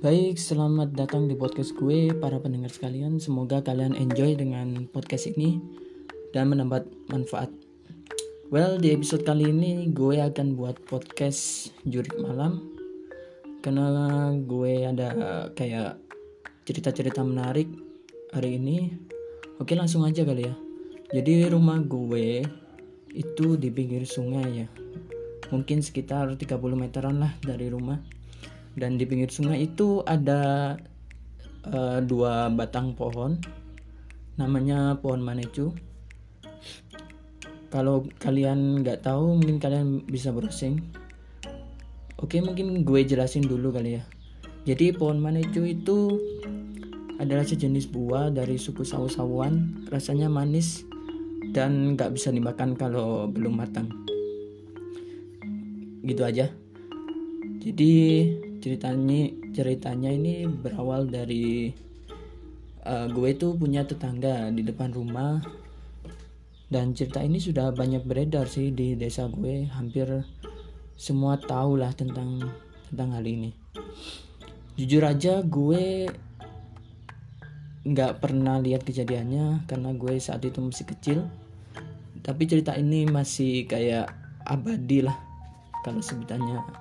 Baik, selamat datang di podcast gue para pendengar sekalian. Semoga kalian enjoy dengan podcast ini dan mendapat manfaat. Well, di episode kali ini gue akan buat podcast jurik malam karena gue ada kayak cerita-cerita menarik hari ini. Oke, langsung aja kali ya. Jadi rumah gue itu di pinggir sungai ya. Mungkin sekitar 30 meteran lah dari rumah dan di pinggir sungai itu ada uh, dua batang pohon. Namanya pohon manecu. Kalau kalian nggak tahu mungkin kalian bisa browsing. Oke mungkin gue jelasin dulu kali ya. Jadi pohon manecu itu adalah sejenis buah dari suku sawo-sawoan. Rasanya manis dan nggak bisa dimakan kalau belum matang. Gitu aja. Jadi ceritanya ceritanya ini berawal dari uh, gue tuh punya tetangga di depan rumah. Dan cerita ini sudah banyak beredar sih di desa gue. Hampir semua tahu lah tentang tentang hal ini. Jujur aja gue nggak pernah lihat kejadiannya karena gue saat itu masih kecil. Tapi cerita ini masih kayak abadi lah kalau sebutannya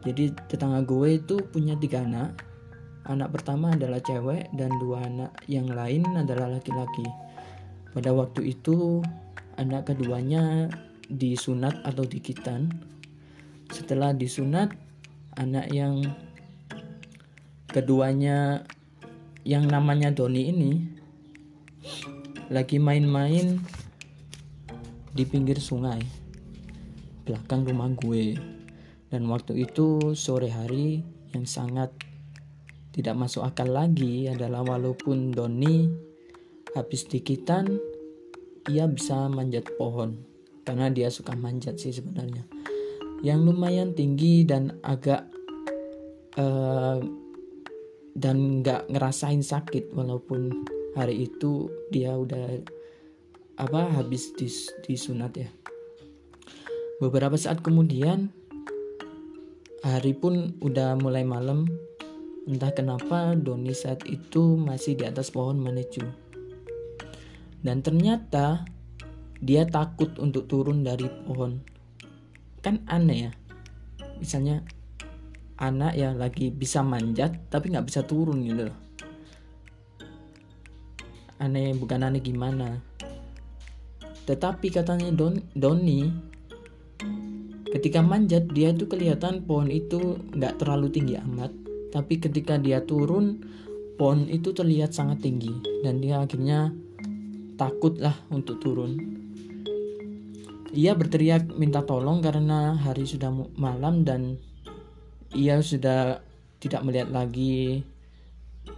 jadi tetangga gue itu punya tiga anak. Anak pertama adalah cewek dan dua anak yang lain adalah laki-laki. Pada waktu itu anak keduanya disunat atau dikitan. Setelah disunat anak yang keduanya yang namanya Doni ini lagi main-main di pinggir sungai belakang rumah gue dan waktu itu sore hari yang sangat tidak masuk akal lagi adalah walaupun Doni habis dikitan ia bisa manjat pohon. Karena dia suka manjat sih sebenarnya. Yang lumayan tinggi dan agak uh, dan nggak ngerasain sakit walaupun hari itu dia udah apa habis dis, disunat ya. Beberapa saat kemudian Hari pun udah mulai malam. Entah kenapa Doni saat itu masih di atas pohon manecu. Dan ternyata dia takut untuk turun dari pohon. Kan aneh ya. Misalnya anak ya lagi bisa manjat tapi nggak bisa turun gitu loh. Aneh bukan aneh gimana. Tetapi katanya Don Doni ketika manjat dia itu kelihatan pohon itu nggak terlalu tinggi amat. Tapi ketika dia turun pohon itu terlihat sangat tinggi. Dan dia akhirnya takut lah untuk turun. Ia berteriak minta tolong karena hari sudah malam dan ia sudah tidak melihat lagi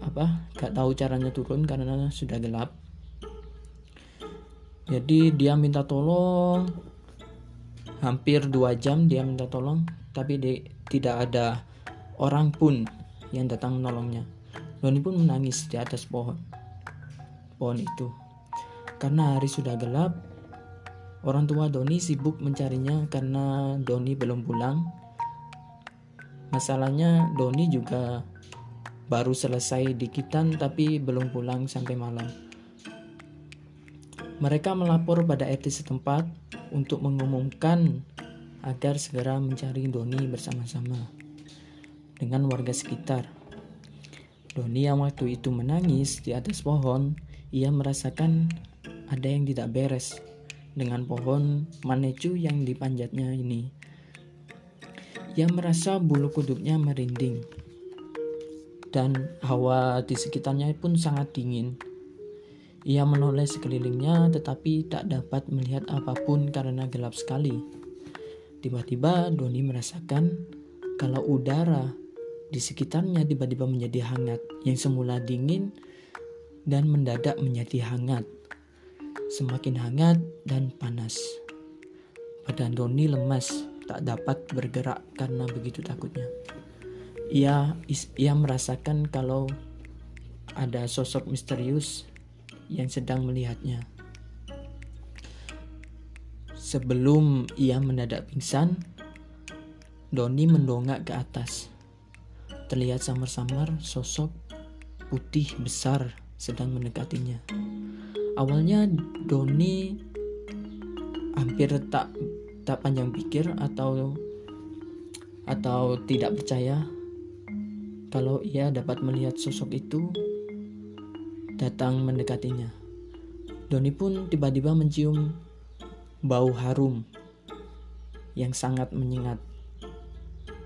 apa gak tahu caranya turun karena sudah gelap. Jadi dia minta tolong hampir dua jam dia minta tolong tapi di, tidak ada orang pun yang datang menolongnya. Doni pun menangis di atas pohon pohon itu. Karena hari sudah gelap orang tua Doni sibuk mencarinya karena Doni belum pulang. Masalahnya Doni juga baru selesai dikitan tapi belum pulang sampai malam mereka melapor pada RT setempat untuk mengumumkan agar segera mencari Doni bersama-sama dengan warga sekitar. Doni yang waktu itu menangis di atas pohon, ia merasakan ada yang tidak beres dengan pohon manecu yang dipanjatnya ini. Ia merasa bulu kuduknya merinding dan hawa di sekitarnya pun sangat dingin. Ia menoleh sekelilingnya tetapi tak dapat melihat apa pun karena gelap sekali. Tiba-tiba Doni merasakan kalau udara di sekitarnya tiba-tiba menjadi hangat yang semula dingin dan mendadak menjadi hangat. Semakin hangat dan panas. Badan Doni lemas, tak dapat bergerak karena begitu takutnya. Ia ia merasakan kalau ada sosok misterius yang sedang melihatnya. Sebelum ia mendadak pingsan, Doni mendongak ke atas. terlihat samar-samar sosok putih besar sedang mendekatinya. Awalnya Doni hampir tak tak panjang pikir atau atau tidak percaya kalau ia dapat melihat sosok itu datang mendekatinya. Doni pun tiba-tiba mencium bau harum yang sangat menyengat.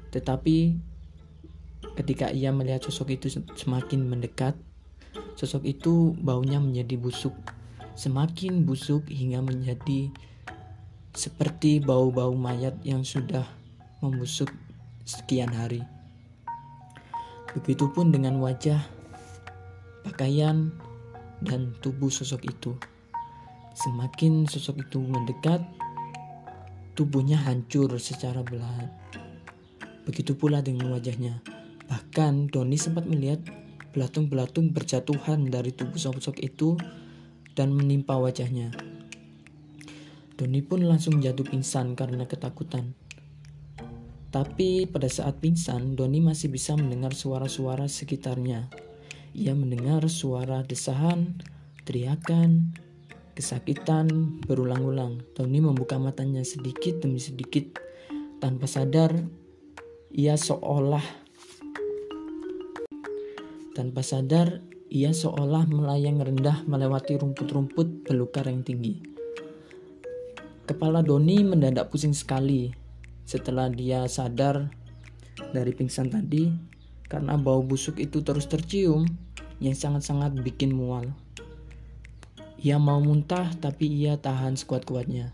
Tetapi ketika ia melihat sosok itu semakin mendekat, sosok itu baunya menjadi busuk, semakin busuk hingga menjadi seperti bau-bau mayat yang sudah membusuk sekian hari. Begitupun dengan wajah, pakaian, dan tubuh sosok itu. Semakin sosok itu mendekat, tubuhnya hancur secara belahan. Begitu pula dengan wajahnya. Bahkan Doni sempat melihat belatung-belatung berjatuhan dari tubuh sosok itu dan menimpa wajahnya. Doni pun langsung jatuh pingsan karena ketakutan. Tapi pada saat pingsan, Doni masih bisa mendengar suara-suara sekitarnya. Ia mendengar suara desahan, teriakan, Kesakitan berulang-ulang. Tony membuka matanya sedikit demi sedikit. Tanpa sadar, ia seolah tanpa sadar ia seolah melayang rendah melewati rumput-rumput belukar yang tinggi. Kepala Doni mendadak pusing sekali setelah dia sadar dari pingsan tadi karena bau busuk itu terus tercium yang sangat-sangat bikin mual. Ia mau muntah tapi ia tahan sekuat-kuatnya.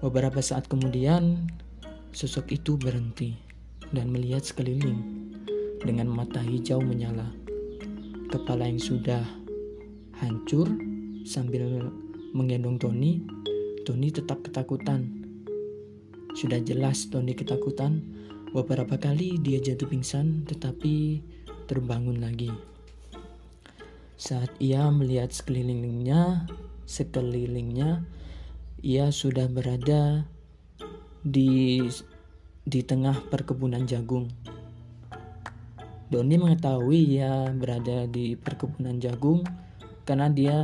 Beberapa saat kemudian, sosok itu berhenti dan melihat sekeliling dengan mata hijau menyala. Kepala yang sudah hancur sambil menggendong Tony, Tony tetap ketakutan. Sudah jelas Tony ketakutan. Beberapa kali dia jatuh pingsan tetapi terbangun lagi. Saat ia melihat sekelilingnya, sekelilingnya, ia sudah berada di di tengah perkebunan jagung. Doni mengetahui ia berada di perkebunan jagung karena dia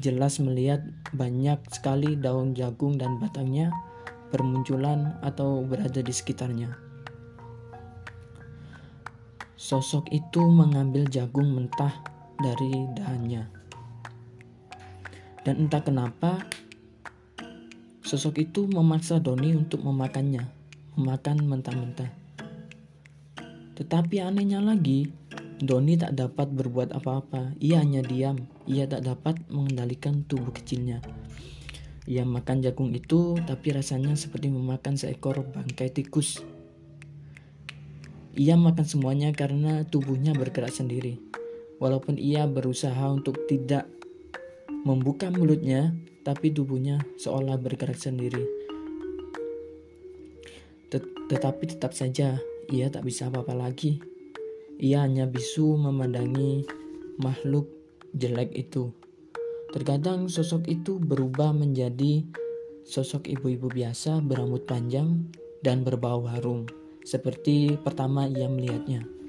jelas melihat banyak sekali daun jagung dan batangnya bermunculan atau berada di sekitarnya. Sosok itu mengambil jagung mentah dari dahannya. Dan entah kenapa, sosok itu memaksa Doni untuk memakannya, memakan mentah-mentah. Tetapi anehnya lagi, Doni tak dapat berbuat apa-apa. Ia hanya diam. Ia tak dapat mengendalikan tubuh kecilnya. Ia makan jagung itu, tapi rasanya seperti memakan seekor bangkai tikus. Ia makan semuanya karena tubuhnya bergerak sendiri. Walaupun ia berusaha untuk tidak membuka mulutnya, tapi tubuhnya seolah bergerak sendiri. Tet tetapi tetap saja ia tak bisa apa-apa lagi. Ia hanya bisu memandangi makhluk jelek itu. Terkadang sosok itu berubah menjadi sosok ibu-ibu biasa berambut panjang dan berbau harum, seperti pertama ia melihatnya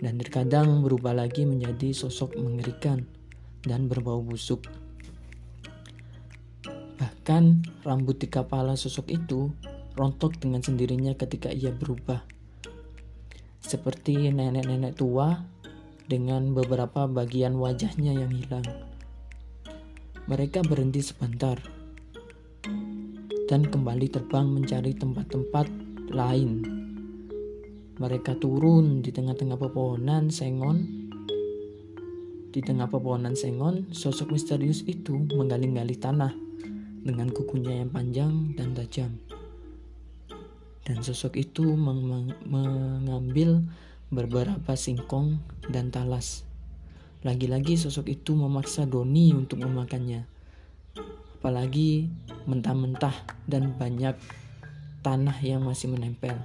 dan terkadang berubah lagi menjadi sosok mengerikan dan berbau busuk. Bahkan rambut di kepala sosok itu rontok dengan sendirinya ketika ia berubah. Seperti nenek-nenek tua dengan beberapa bagian wajahnya yang hilang. Mereka berhenti sebentar dan kembali terbang mencari tempat-tempat lain mereka turun di tengah-tengah pepohonan sengon. Di tengah pepohonan sengon, sosok misterius itu menggali-gali tanah dengan kukunya yang panjang dan tajam. Dan sosok itu meng mengambil beberapa singkong dan talas. Lagi-lagi sosok itu memaksa Doni untuk memakannya. Apalagi mentah-mentah dan banyak tanah yang masih menempel.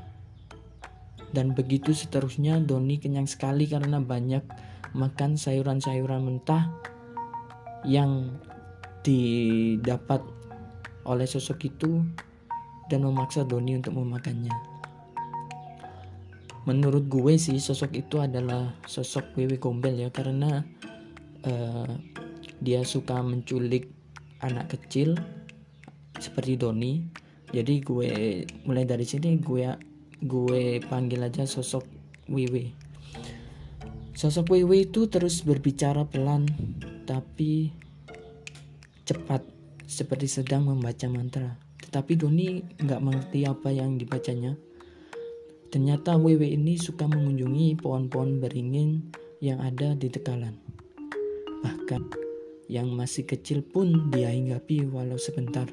Dan begitu seterusnya Doni kenyang sekali karena banyak makan sayuran-sayuran mentah yang didapat oleh sosok itu dan memaksa Doni untuk memakannya. menurut gue sih sosok itu adalah sosok Wewe Gombel ya karena uh, dia suka menculik anak kecil seperti Doni jadi gue mulai dari sini gue gue panggil aja sosok Wewe sosok Wewe itu terus berbicara pelan tapi cepat seperti sedang membaca mantra tetapi Doni nggak mengerti apa yang dibacanya Ternyata Wewe ini suka mengunjungi pohon-pohon beringin yang ada di Tekalan. Bahkan yang masih kecil pun dia hinggapi walau sebentar.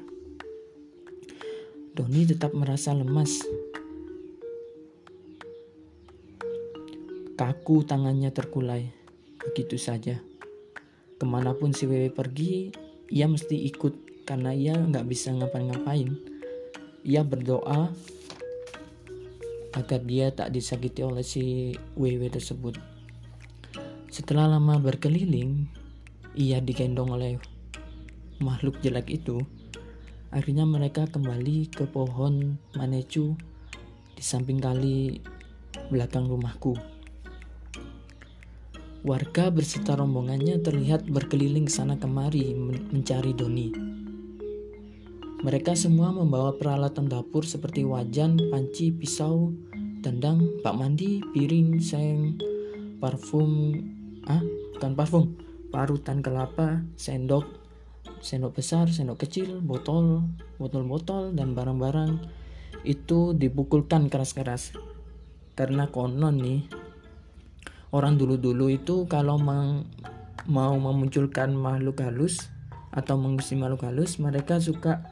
Doni tetap merasa lemas. Kaku tangannya terkulai. Begitu saja. Ke mana pun si Wewe pergi, ia mesti ikut karena ia nggak bisa ngapa-ngapain. Ia berdoa agar dia tak disakiti oleh si WW tersebut. Setelah lama berkeliling, ia digendong oleh makhluk jelek itu. Akhirnya mereka kembali ke pohon manecu di samping kali belakang rumahku. Warga berserta rombongannya terlihat berkeliling sana kemari mencari Doni. Mereka semua membawa peralatan dapur seperti wajan, panci, pisau, tendang, pak mandi, piring, seng, parfum, ah, bukan parfum, parutan kelapa, sendok, sendok besar, sendok kecil, botol, botol-botol, dan barang-barang itu dipukulkan keras-keras. Karena konon nih, orang dulu-dulu itu kalau mau memunculkan makhluk halus atau mengusir makhluk halus, mereka suka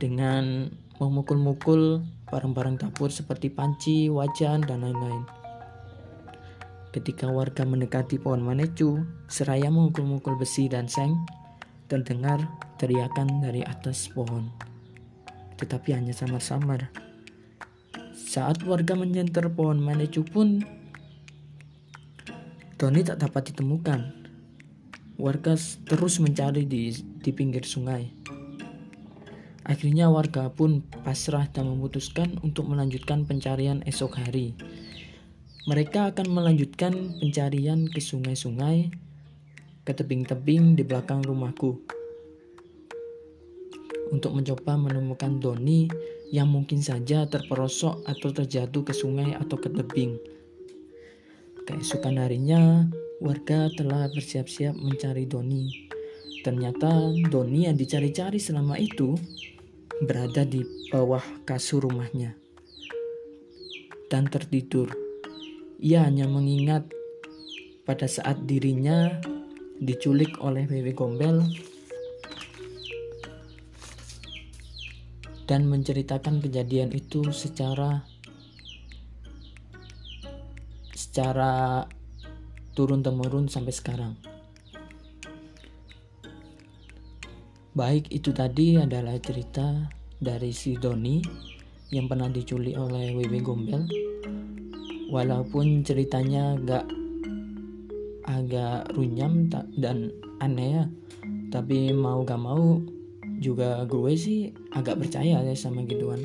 dengan memukul-mukul barang-barang dapur seperti panci, wajan, dan lain-lain. Ketika warga mendekati pohon manecu, seraya memukul-mukul besi dan seng, terdengar teriakan dari atas pohon. Tetapi hanya samar-samar. Saat warga menyenter pohon manecu pun, Tony tak dapat ditemukan. Warga terus mencari di, di pinggir sungai. Akhirnya warga pun pasrah dan memutuskan untuk melanjutkan pencarian esok hari. Mereka akan melanjutkan pencarian ke sungai-sungai, ke tebing-tebing di belakang rumahku. Untuk mencoba menemukan Doni yang mungkin saja terperosok atau terjatuh ke sungai atau ke tebing. Keesokan harinya, warga telah bersiap-siap mencari Doni. Ternyata Doni yang dicari-cari selama itu berada di bawah kasur rumahnya dan tertidur. Ia hanya mengingat pada saat dirinya diculik oleh Wewe Gombel dan menceritakan kejadian itu secara secara turun temurun sampai sekarang. Baik itu tadi adalah cerita dari si Doni yang pernah diculik oleh WB Gombel. Walaupun ceritanya agak agak runyam dan aneh ya, tapi mau gak mau juga gue sih agak percaya ya sama gituan.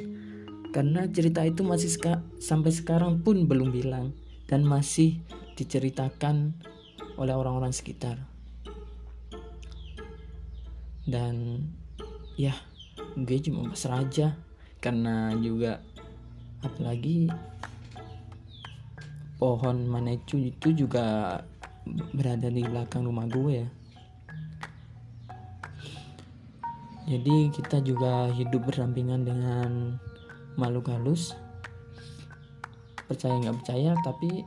Karena cerita itu masih seka sampai sekarang pun belum bilang dan masih diceritakan oleh orang-orang sekitar. Dan ya gue cuma pasrah aja. Karena juga apalagi pohon manecu itu juga berada di belakang rumah gue ya. Jadi kita juga hidup berdampingan dengan makhluk halus percaya nggak percaya tapi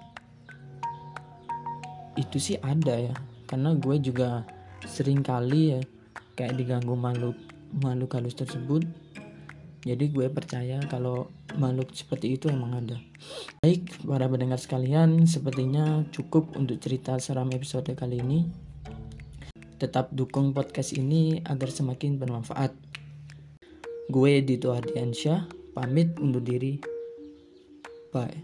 itu sih ada ya. Karena gue juga sering kali ya kayak diganggu makhluk makhluk halus tersebut. Jadi gue percaya kalau makhluk seperti itu emang ada. Baik para pendengar sekalian sepertinya cukup untuk cerita seram episode kali ini. Tetap dukung podcast ini agar semakin bermanfaat. Gue Dito Ardiansyah pamit undur diri bye